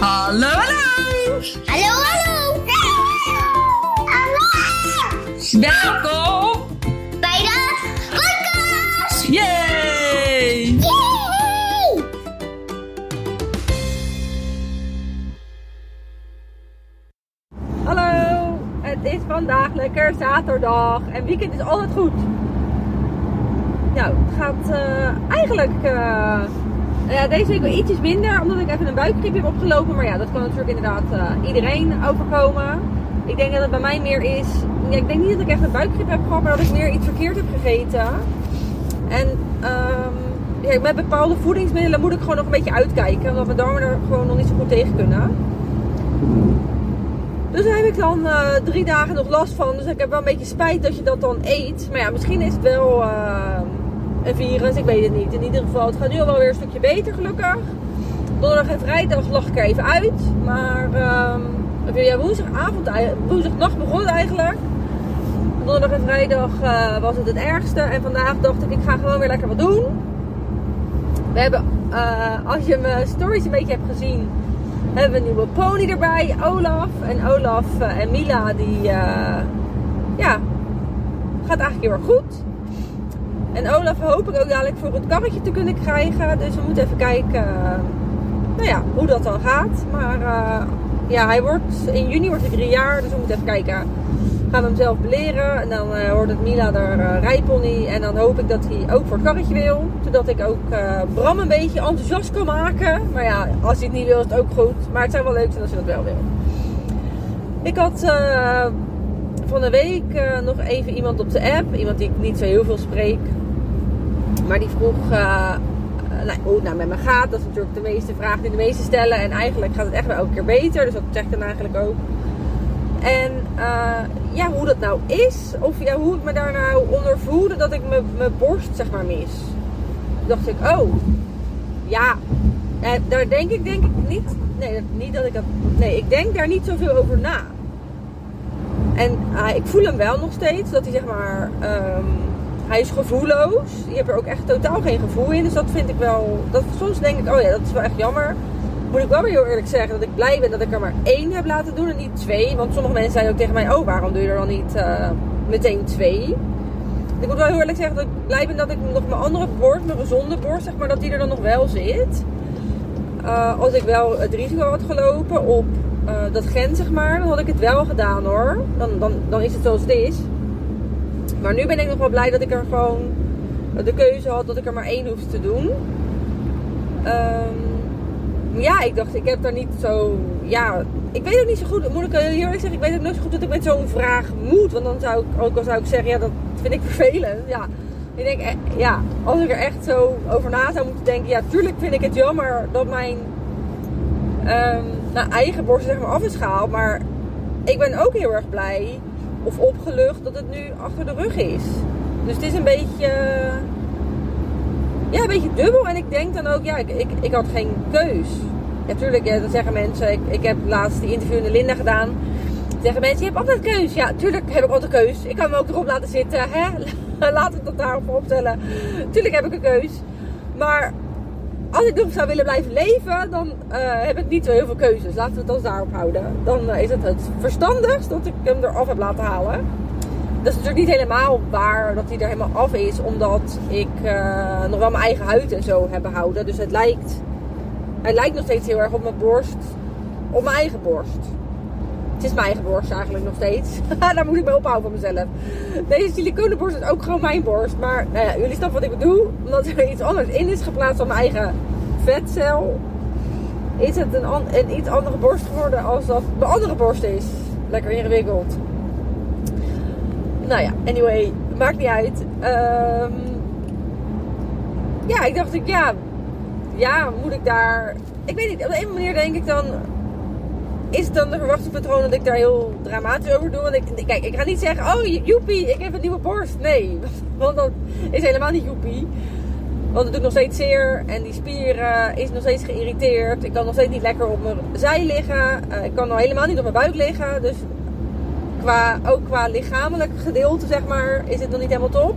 Hallo, hallo! Hallo, hallo! Hallo! Welkom Bij de podcast! Yay! Yay! Hallo, het is vandaag lekker zaterdag en weekend is altijd goed. Nou, het gaat eh, eigenlijk eh, ja, deze week wel ietsjes minder, omdat ik even een buikgriep heb opgelopen. Maar ja, dat kan natuurlijk inderdaad eh, iedereen overkomen. Ik denk dat het bij mij meer is, ik denk niet dat ik echt een buikgriep heb gehad, maar dat ik meer iets verkeerd heb gegeten. En ehm, ja, met bepaalde voedingsmiddelen moet ik gewoon nog een beetje uitkijken, omdat mijn darmen er gewoon nog niet zo goed tegen kunnen. Dus daar heb ik dan eh, drie dagen nog last van. Dus ik heb wel een beetje spijt dat je dat dan eet. Maar ja, misschien is het wel eh, een virus. Ik weet het niet. In ieder geval, het gaat nu al wel weer een stukje beter gelukkig. Donderdag en vrijdag lag ik er even uit. Maar ehm, ja, woensdagavond, woensdagnacht begon eigenlijk. Donderdag en vrijdag eh, was het het ergste. En vandaag dacht ik, ik ga gewoon weer lekker wat doen. We hebben, eh, als je mijn stories een beetje hebt gezien, hebben we een nieuwe pony erbij, Olaf. En Olaf eh, en Mila, die ja, gaat eigenlijk heel erg goed. En Olaf hoop ik ook dadelijk voor het karretje te kunnen krijgen. Dus we moeten even kijken eh, nou ja, hoe dat dan gaat. Maar eh, ja, hij wordt, in juni wordt hij drie jaar, dus we moeten even kijken. Gaan we hem zelf beleren. En dan eh, wordt het Mila eh, rijpony. En dan hoop ik dat hij ook voor het karretje wil. Zodat ik ook Bram een beetje enthousiast kan maken. Maar ja, als hij het niet wil is het ook goed. Maar het zou wel leuk zijn als hij dat wel wil. Ik had van de week nog even iemand op de app. Iemand die ik niet zo heel veel spreek. Maar die vroeg eh, nou, hoe het nou met me gaat. Dat is natuurlijk de meeste vraag die de meesten stellen. En eigenlijk gaat het echt wel elke keer beter. Dus dat zeg ik dan eigenlijk ook. En eh, ja, hoe dat nou is. Of ja, hoe ik me daar nou onder voelde dat ik mijn- borst zeg maar mis. Dacht ik, oh. Ja, eh, daar denk ik denk ik niet. Nee, niet dat ik dat. Nee, ik denk daar niet zoveel over na. En ah, ik voel hem wel nog steeds. Dat hij zeg maar. ehm, hij is gevoelloos. Je hebt er ook echt totaal geen gevoel in. Dus dat vind ik wel. Dat, soms denk ik, oh ja, dat is wel echt jammer. Moet ik wel weer heel eerlijk zeggen dat ik blij ben dat ik er maar één heb laten doen en niet twee. Want sommige mensen zeiden ook tegen mij, oh waarom doe je er dan niet eh, meteen twee? Ik moet wel heel eerlijk zeggen dat ik blij ben dat ik nog mijn andere borst, mijn gezonde borst, zeg maar, dat die er dan nog wel zit. Eh, als ik wel het risico had gelopen op eh, dat gen, zeg maar, dan had ik het wel gedaan hoor. Dan, dan, dan is het zoals het is. Maar nu ben ik nog wel blij dat ik er gewoon de keuze had dat ik er maar één hoefde te doen. Ehm, ja, ik dacht, ik heb daar niet zo. Ja, ik weet ook niet zo goed. Moet ik heel eerlijk zeggen, ik weet ook nooit zo goed dat ik met zo'n vraag moet. Want dan zou ik ook al zou ik zeggen, ja, dat vind ik vervelend. Ja, ik denk, eh, ja, als ik er echt zo over na zou moeten denken, ja, tuurlijk vind ik het jammer dat mijn ehm, nou, eigen borst zeg maar af is gehaald. Maar ik ben ook heel erg blij of opgelucht dat het nu achter de rug is. Dus het is een beetje ja, een beetje dubbel. En ik denk dan ook, ja, ik, ik, ik had geen keus. Ja, tuurlijk, ja, dat zeggen mensen. Ik, ik heb laatst die interview in de Linda gedaan. Dan Zeggen mensen, je hebt altijd keus. Ja, tuurlijk heb ik altijd keus. Ik kan hem ook erop laten zitten. Hè? Laten we dat daarop opstellen. Tuurlijk heb ik een keus. Maar als ik nog zou willen blijven leven, dan eh, heb ik niet zo heel veel keuzes. Laten we het dan daarop houden. Dan eh, is het het verstandigst dat ik hem eraf heb laten halen. Dat is natuurlijk niet helemaal waar dat hij er helemaal af is, omdat ik eh, nog wel mijn eigen huid en zo heb behouden. Dus het lijkt, het lijkt nog steeds heel erg op mijn borst, op mijn eigen borst. Het is mijn eigen borst eigenlijk nog steeds. Daar moet ik mee ophouden van mezelf. Deze siliconenborst is ook gewoon mijn borst. Maar nou ja, jullie snappen wat ik bedoel. Omdat er iets anders in is geplaatst van mijn eigen vetcel. Is het een, an- iets andere borst geworden als dat mijn andere borst is. Lekker ingewikkeld. Nou ja, anyway, maakt niet uit. Ehm, ja, ik dacht ik, ja, ja, moet ik daar. Ik weet niet, op een manier denk ik dan. Is dan de verwachtingspatroon dat ik daar heel dramatisch over doe? Want ik, kijk, ik ga niet zeggen, oh joepie, ik heb een nieuwe borst. Nee, want dat is helemaal niet joepie. Want het doet nog steeds zeer en die spieren is nog steeds geïrriteerd. Ik kan nog steeds niet lekker op mijn zij liggen. Eh, ik kan nog helemaal niet op mijn buik liggen. Dus qua, ook qua lichamelijk gedeelte, zeg maar, is het nog niet helemaal top.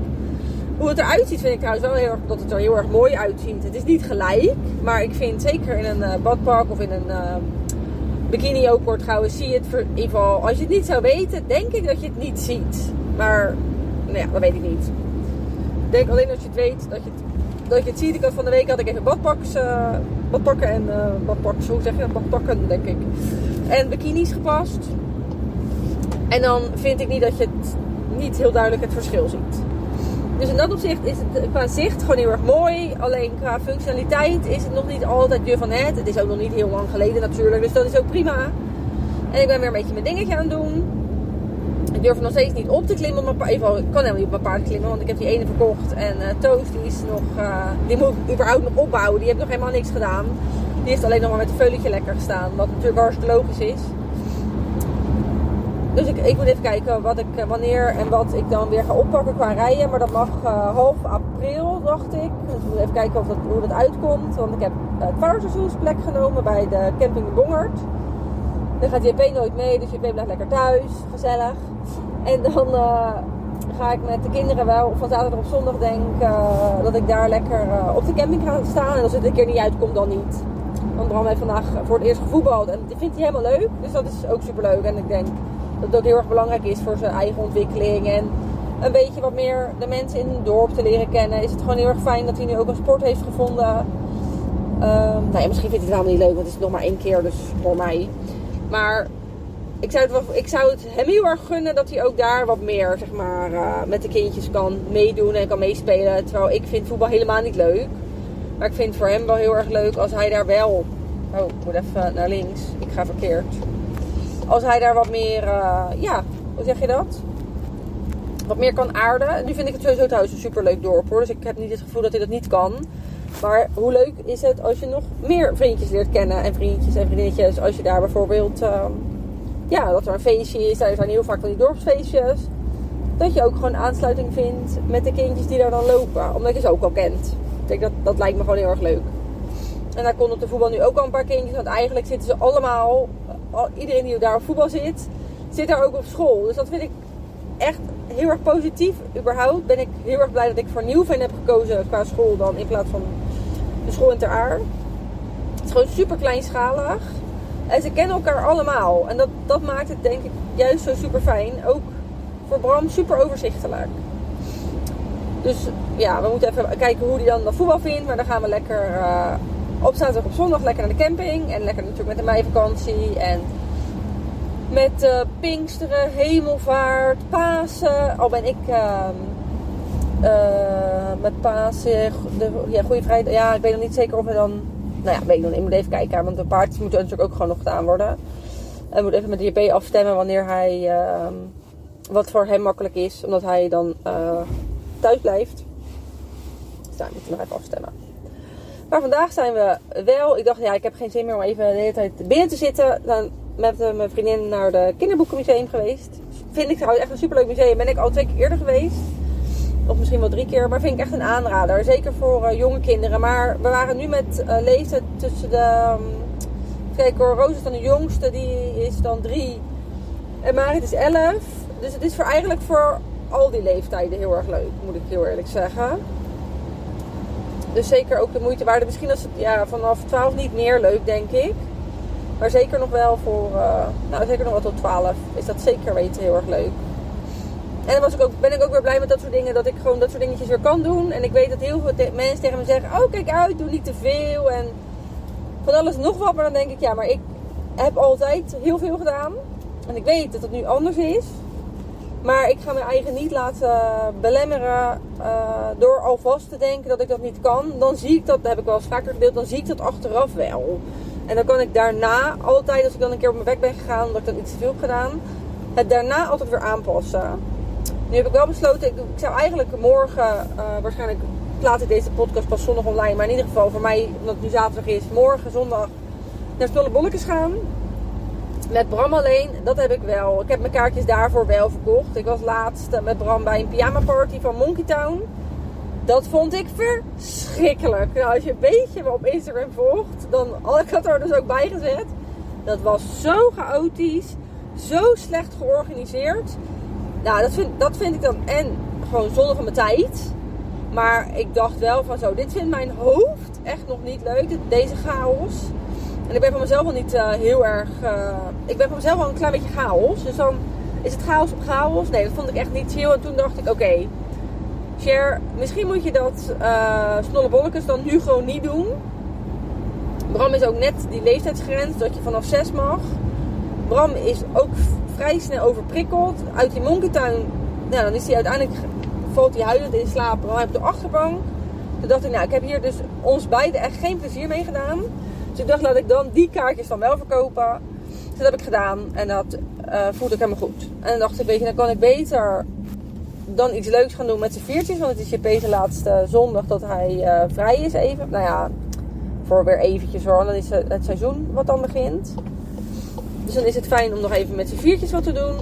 Hoe het eruit ziet vind ik trouwens wel heel erg, dat het er heel erg mooi uitziet. Het is niet gelijk, maar ik vind zeker in een eh, badpak of in een eh, bikini ook wordt trouwens, zie je het in ieder geval, als je het niet zou weten, denk ik dat je het niet ziet. Maar, nou ja, dat weet ik niet. Ik denk alleen als je het weet, dat je het, dat je het ziet. Ik had van de week had ik even badpaks, eh, badpakken en uh, badpaks, hoe zeg je dat? Badpakken, denk ik. En bikinis gepast. En dan vind ik niet dat je het niet heel duidelijk het verschil ziet. Dus in dat opzicht is het qua zicht gewoon heel erg mooi. Alleen qua functionaliteit is het nog niet altijd je van het. Het is ook nog niet heel lang geleden natuurlijk. Dus dat is ook prima. En ik ben weer een beetje mijn dingetje aan het doen. Ik durf nog steeds niet op te klimmen. Paard. Ik kan helemaal niet op mijn paard klimmen. Want ik heb die ene verkocht. En uh, die is nog... Uh, die moet ik überhaupt nog opbouwen. Die heeft nog helemaal niks gedaan. Die heeft alleen nog maar met een veuletje lekker gestaan. Wat natuurlijk hartstikke logisch is. Dus ik, ik moet even kijken wat ik, eh, wanneer en wat ik dan weer ga oppakken qua rijden. Maar dat mag uh, half april, dacht ik. Dus ik moet even kijken of dat, hoe dat uitkomt. Want ik heb uh, het vouwerseizoensplek genomen bij de camping de Bongert. Dan gaat JP nooit mee, dus JP blijft lekker thuis. Gezellig. En dan uh, ga ik met de kinderen wel van zaterdag op zondag denk dat ik daar lekker op de camping ga staan. En als het een keer niet uitkomt, dan niet. Want Bram heeft vandaag voor het eerst gevoetbald. En die vindt hij helemaal leuk. Dus dat is ook super leuk. En ik denk dat het ook heel erg belangrijk is voor zijn eigen ontwikkeling. En een beetje wat meer de mensen in het dorp te leren kennen. Is het gewoon heel erg fijn dat hij nu ook een sport heeft gevonden. Um, nou ja, misschien vindt hij het helemaal niet leuk, want het is nog maar één keer, dus voor mij. Maar ik zou, het wel, ik zou het hem heel erg gunnen dat hij ook daar wat meer zeg maar, uh, met de kindjes kan meedoen en kan meespelen. Terwijl ik vind voetbal helemaal niet leuk. Maar ik vind het voor hem wel heel erg leuk als hij daar wel. Oh, ik moet even naar links. Ik ga verkeerd als hij daar wat meer, uh, ja, hoe zeg je dat? Wat meer kan aarden. Nu vind ik het sowieso thuis een superleuk dorp hoor. Dus ik heb niet het gevoel dat hij dat niet kan. Maar hoe leuk is het als je nog meer vriendjes leert kennen en vriendjes en vriendinnetjes. Als je daar bijvoorbeeld, uh, ja, dat er een feestje is. Daar zijn heel vaak van die dorpsfeestjes. Dat je ook gewoon aansluiting vindt met de kindjes die daar dan lopen. Omdat je ze ook al kent. Ik denk dat, dat lijkt me gewoon heel erg leuk. En daar kon op de voetbal nu ook al een paar kindjes. Want eigenlijk zitten ze allemaal iedereen die daar op voetbal zit, zit daar ook op school. Dus dat vind ik echt heel erg positief. Überhaupt ben ik heel erg blij dat ik voor Nieuwveen heb gekozen qua school dan in plaats van de school in Ter Aar. Het is gewoon super kleinschalig. En ze kennen elkaar allemaal. En dat, dat maakt het denk ik juist zo super fijn. Ook voor Bram super overzichtelijk. Dus ja, we moeten even kijken hoe hij dan de voetbal vindt. Maar dan gaan we lekker uh, op zaterdag op zondag lekker naar de camping. En lekker natuurlijk met de meivakantie. En met uh, Pinksteren, Hemelvaart, Pasen. Al ben ik uh, uh, met Pasen, de, ja, Goede Vrijdag. Ja, ik weet nog niet zeker of we dan... Nou ja, weet ik nog niet. Ik moet even kijken. Want de paardjes moeten natuurlijk ook gewoon nog gedaan worden. En we moeten even met de JP afstemmen wanneer hij... Ehm, wat voor hem makkelijk is. Omdat hij dan eh, thuis blijft. Dus daar moeten we nog even afstemmen. Maar vandaag zijn we wel. Ik dacht, ja, ik heb geen zin meer om even de hele tijd binnen te zitten. Dan met uh, mijn vriendin naar de Kinderboekenmuseum geweest. Vind ik trouwens echt een superleuk museum. Ben ik al twee keer eerder geweest. Of misschien wel drie keer. Maar vind ik echt een aanrader. Zeker voor uh, jonge kinderen. Maar we waren nu met uh, lezen tussen de. Um, kijk Roos is dan de jongste. Die is dan drie. En Marit is elf. Dus het is voor eigenlijk voor al die leeftijden heel erg leuk. Moet ik heel eerlijk zeggen. Dus zeker ook de moeite waard. Misschien als het ja, vanaf 12 niet meer leuk, denk ik. Maar zeker nog wel voor, uh, nou zeker nog wel tot 12 is dat zeker weten heel erg leuk. En dan was ik ook, ben ik ook weer blij met dat soort dingen, dat ik gewoon dat soort dingetjes weer kan doen. En ik weet dat heel veel mensen tegen me zeggen, oh kijk uit, doe niet te veel. En van alles nog wat, maar dan denk ik, ja, maar ik heb altijd heel veel gedaan. En ik weet dat het nu anders is. Maar ik ga mijn eigen niet laten belemmeren uh, door alvast te denken dat ik dat niet kan. Dan zie ik dat, dat heb ik wel eens vaker gedeeld, dan zie ik dat achteraf wel. En dan kan ik daarna altijd, als ik dan een keer op mijn weg ben gegaan, omdat ik dan iets te veel heb gedaan, het daarna altijd weer aanpassen. Nu heb ik wel besloten, ik, ik zou eigenlijk morgen, uh, waarschijnlijk plaats ik deze podcast pas zondag online, maar in ieder geval voor mij, omdat het nu zaterdag is, morgen zondag naar Stolle gaan. Met Bram alleen, dat heb ik wel. Ik heb mijn kaartjes daarvoor wel verkocht. Ik was laatst met Bram bij een pyjama party van Monkey Town. Dat vond ik verschrikkelijk. Nou, als je een beetje me op Instagram volgt, dan had ik het er dus ook bij gezet. Dat was zo chaotisch, zo slecht georganiseerd. Nou, dat vind, dat vind ik dan en gewoon zonde van mijn tijd. Maar ik dacht wel van zo, dit vindt mijn hoofd echt nog niet leuk, deze chaos. En ik ben van mezelf al niet eh, heel erg. eh, ik ben van mezelf al een klein beetje chaos. Dus dan is het chaos op chaos. Nee, dat vond ik echt niet chill. En toen dacht ik, oké, Cher, misschien moet je dat uh, snollebollekes dan nu gewoon niet doen. Bram is ook net die leeftijdsgrens dat je vanaf 6 mag. Bram is ook vrij snel overprikkeld. Uit die monkeytuin, nou, dan is hij uiteindelijk, valt hij huilend in slaap. Bram heeft de achterbank. Toen dacht ik, nou, ik heb hier dus ons beiden echt geen plezier mee gedaan. Dus ik dacht, laat ik dan die kaartjes dan wel verkopen. Dus dat heb ik gedaan en dat eh voelde ik helemaal goed. En dan dacht ik, weet je, dan kan ik beter dan iets leuks gaan doen met z'n viertjes. Want het is Peter laatste zondag dat hij eh, vrij is even. Nou ja, voor weer eventjes hoor. Dan is het seizoen wat dan begint. Dus dan is het fijn om nog even met z'n viertjes wat te doen.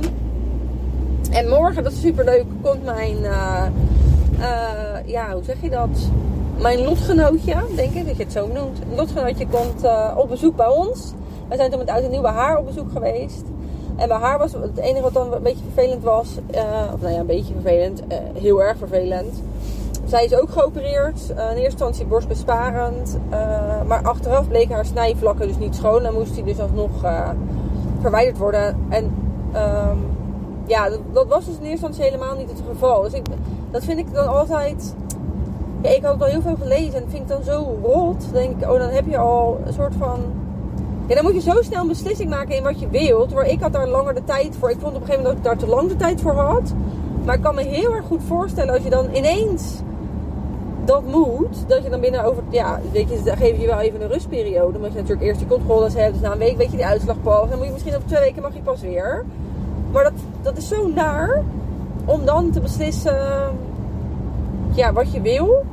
En morgen, dat is super leuk, komt mijn, eh, ja, hoe zeg je dat? Mijn lotgenootje, denk ik dat je het zo noemt. Een lotgenootje komt eh, op bezoek bij ons. We zijn toen met oud en nieuw bij haar op bezoek geweest. En bij haar was het enige wat dan een beetje vervelend was, eh, of nou ja, een beetje vervelend, eh, heel erg vervelend. Zij is ook geopereerd, in eerste instantie borstbesparend. maar achteraf bleken haar snijvlakken dus niet schoon en moest die dus alsnog verwijderd worden. En ehm, ja, dat, dat was dus in eerste instantie helemaal niet het geval. Dus ik, dat vind ik dan altijd. Ja, ik had het al heel veel gelezen en vind ik dan zo rot. Dan denk ik, oh, dan heb je al een soort van. Ja, dan moet je zo snel een beslissing maken in wat je wilt. Waar ik had daar langer de tijd voor. Ik vond op een gegeven moment dat ik daar te lang de tijd voor had. Maar ik kan me heel erg goed voorstellen als je dan ineens dat moet. Dat je dan binnen over. Ja, weet je, dan geef je wel even een rustperiode. Omdat je natuurlijk eerst die controles hebt. Dus na een week weet je die uitslag pas. Dan moet je misschien over twee weken mag je pas weer. Maar dat, dat is zo naar. Om dan te beslissen. Ja, wat je wil.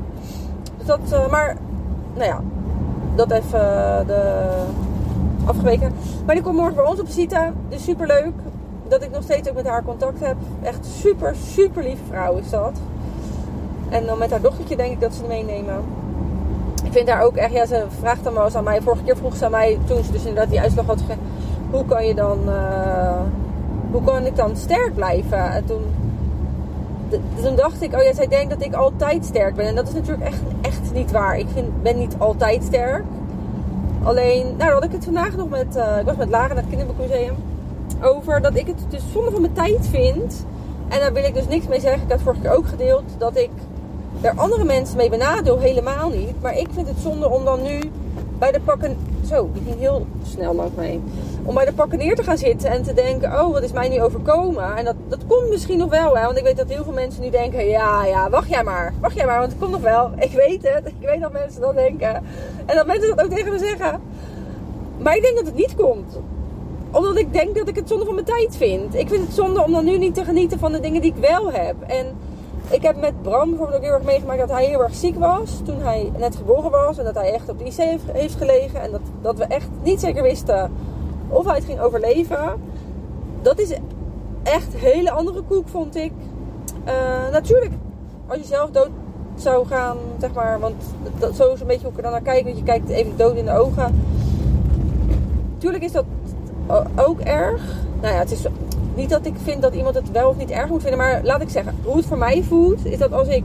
Dat, eh, maar, nou ja. Dat even eh, de afgeweken. Maar die komt morgen bij ons op visite. Dus super leuk dat ik nog steeds ook met haar contact heb. Echt super, super lieve vrouw is dat. En dan met haar dochtertje denk ik dat ze meenemen. Ik vind haar ook echt, ja, ze vraagt dan wel eens aan mij. Vorige keer vroeg ze aan mij, toen ze dus inderdaad die uitslag had gegeven. Hoe kan je dan, eh, hoe kan ik dan sterk blijven? En toen, toen dacht ik, oh ja, zij denkt dat ik altijd sterk ben. En dat is natuurlijk echt, echt niet waar. Ik vind, ben niet altijd sterk. Alleen, nou had ik het vandaag nog met, eh, ik was met Lara naar het Kinderboekmuseum. Over dat ik het dus zonde van mijn tijd vind. En daar wil ik dus niks mee zeggen. Ik had vorige keer ook gedeeld dat ik er andere mensen mee benadeel. Helemaal niet. Maar ik vind het zonde om dan nu bij de pakken... Zo, die ging heel snel langs mij. Om bij de pakken neer te gaan zitten en te denken... Oh, wat is mij nu overkomen? En dat, dat komt misschien nog wel. Hè? Want ik weet dat heel veel mensen nu denken... Ja, ja, wacht jij maar. Wacht jij maar, want het komt nog wel. Ik weet het. Ik weet dat mensen dat denken. En dat mensen dat ook tegen me zeggen. Maar ik denk dat het niet komt omdat ik denk dat ik het zonde van mijn tijd vind. Ik vind het zonde om dan nu niet te genieten van de dingen die ik wel heb. En ik heb met Bram bijvoorbeeld ook heel erg meegemaakt dat hij heel erg ziek was. Toen hij net geboren was. En dat hij echt op de IC heeft, gelegen. En dat, dat we echt niet zeker wisten of hij ging overleven. Dat is echt een hele andere koek, vond ik. Eh, natuurlijk, als je zelf dood zou gaan, zeg maar. Want dat, zo is een beetje hoe ik er dan naar kijk. Want je kijkt even dood in de ogen. Tuurlijk is dat ook erg. Nou ja, het is niet dat ik vind dat iemand het wel of niet erg moet vinden. Maar laat ik zeggen, hoe het voor mij voelt, is dat als ik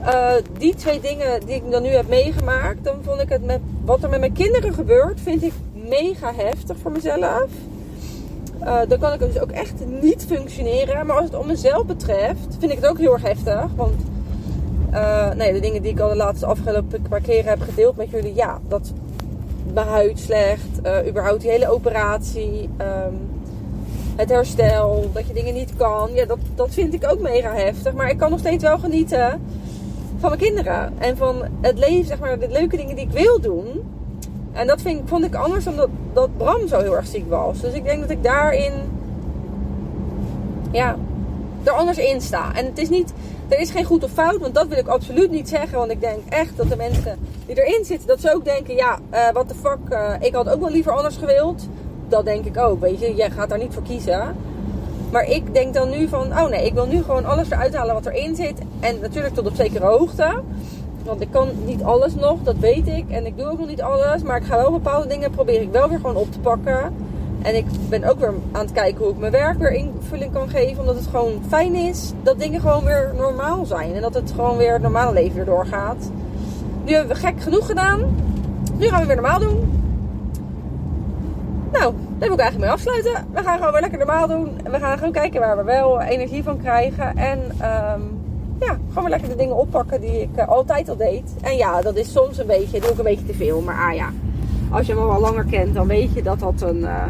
eh, die twee dingen die ik dan nu heb meegemaakt, dan vond ik het met wat er met mijn kinderen gebeurt, vind ik mega heftig voor mezelf. Eh, dan kan ik dus ook echt niet functioneren. Maar als het om mezelf betreft, vind ik het ook heel erg heftig. Want eh, nee, de dingen die ik al de laatste afgelopen paar keren heb gedeeld met jullie, ja, dat mijn huid slecht, eh, überhaupt die hele operatie, ehm, het herstel, dat je dingen niet kan. Ja, dat, dat vind ik ook mega heftig. Maar ik kan nog steeds wel genieten van mijn kinderen. En van het leven, zeg maar, de leuke dingen die ik wil doen. En dat vind, vond ik anders omdat dat Bram zo heel erg ziek was. Dus ik denk dat ik daarin, ja, er anders in sta. En het is niet, er is geen goed of fout, want dat wil ik absoluut niet zeggen. Want ik denk echt dat de mensen die erin zitten, dat ze ook denken, ja, wat de fuck, eh, ik had ook wel liever anders gewild. Dat denk ik ook, weet je, jij gaat daar niet voor kiezen. Maar ik denk dan nu van, oh nee, ik wil nu gewoon alles eruit halen wat erin zit. En natuurlijk tot op zekere hoogte. Want ik kan niet alles nog, dat weet ik. En ik doe ook nog niet alles. Maar ik ga wel bepaalde dingen proberen ik wel weer gewoon op te pakken. En ik ben ook weer aan het kijken hoe ik mijn werk weer invulling kan geven. Omdat het gewoon fijn is dat dingen gewoon weer normaal zijn. En dat het gewoon weer het normale leven weer doorgaat. Nu hebben we gek genoeg gedaan. Nu gaan we weer normaal doen. Nou, daar wil ik eigenlijk mee afsluiten. We gaan gewoon weer lekker normaal doen. En we gaan gewoon kijken waar we wel energie van krijgen. En ehm, ja, gewoon lekker de dingen oppakken die ik eh, altijd al deed. En ja, dat is soms een beetje, doe ik een beetje te veel. Maar ah ja, als je me al langer kent, dan weet je dat dat een, uh,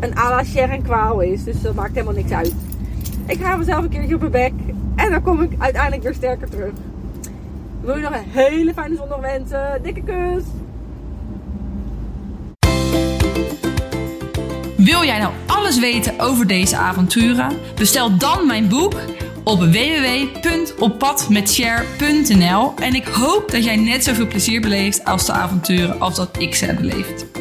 een à la kwaal is. Dus dat maakt helemaal niks uit. Ik ga mezelf een keertje op mijn bek. En dan kom ik uiteindelijk weer sterker terug. Wil je nog een hele fijne zondag wensen. Dikke kus! Wil jij nou alles weten over deze avonturen? Bestel dan mijn boek op www.oppadmetshare.nl en ik hoop dat jij net zoveel plezier beleeft als de avonturen als dat ik ze heb beleefd.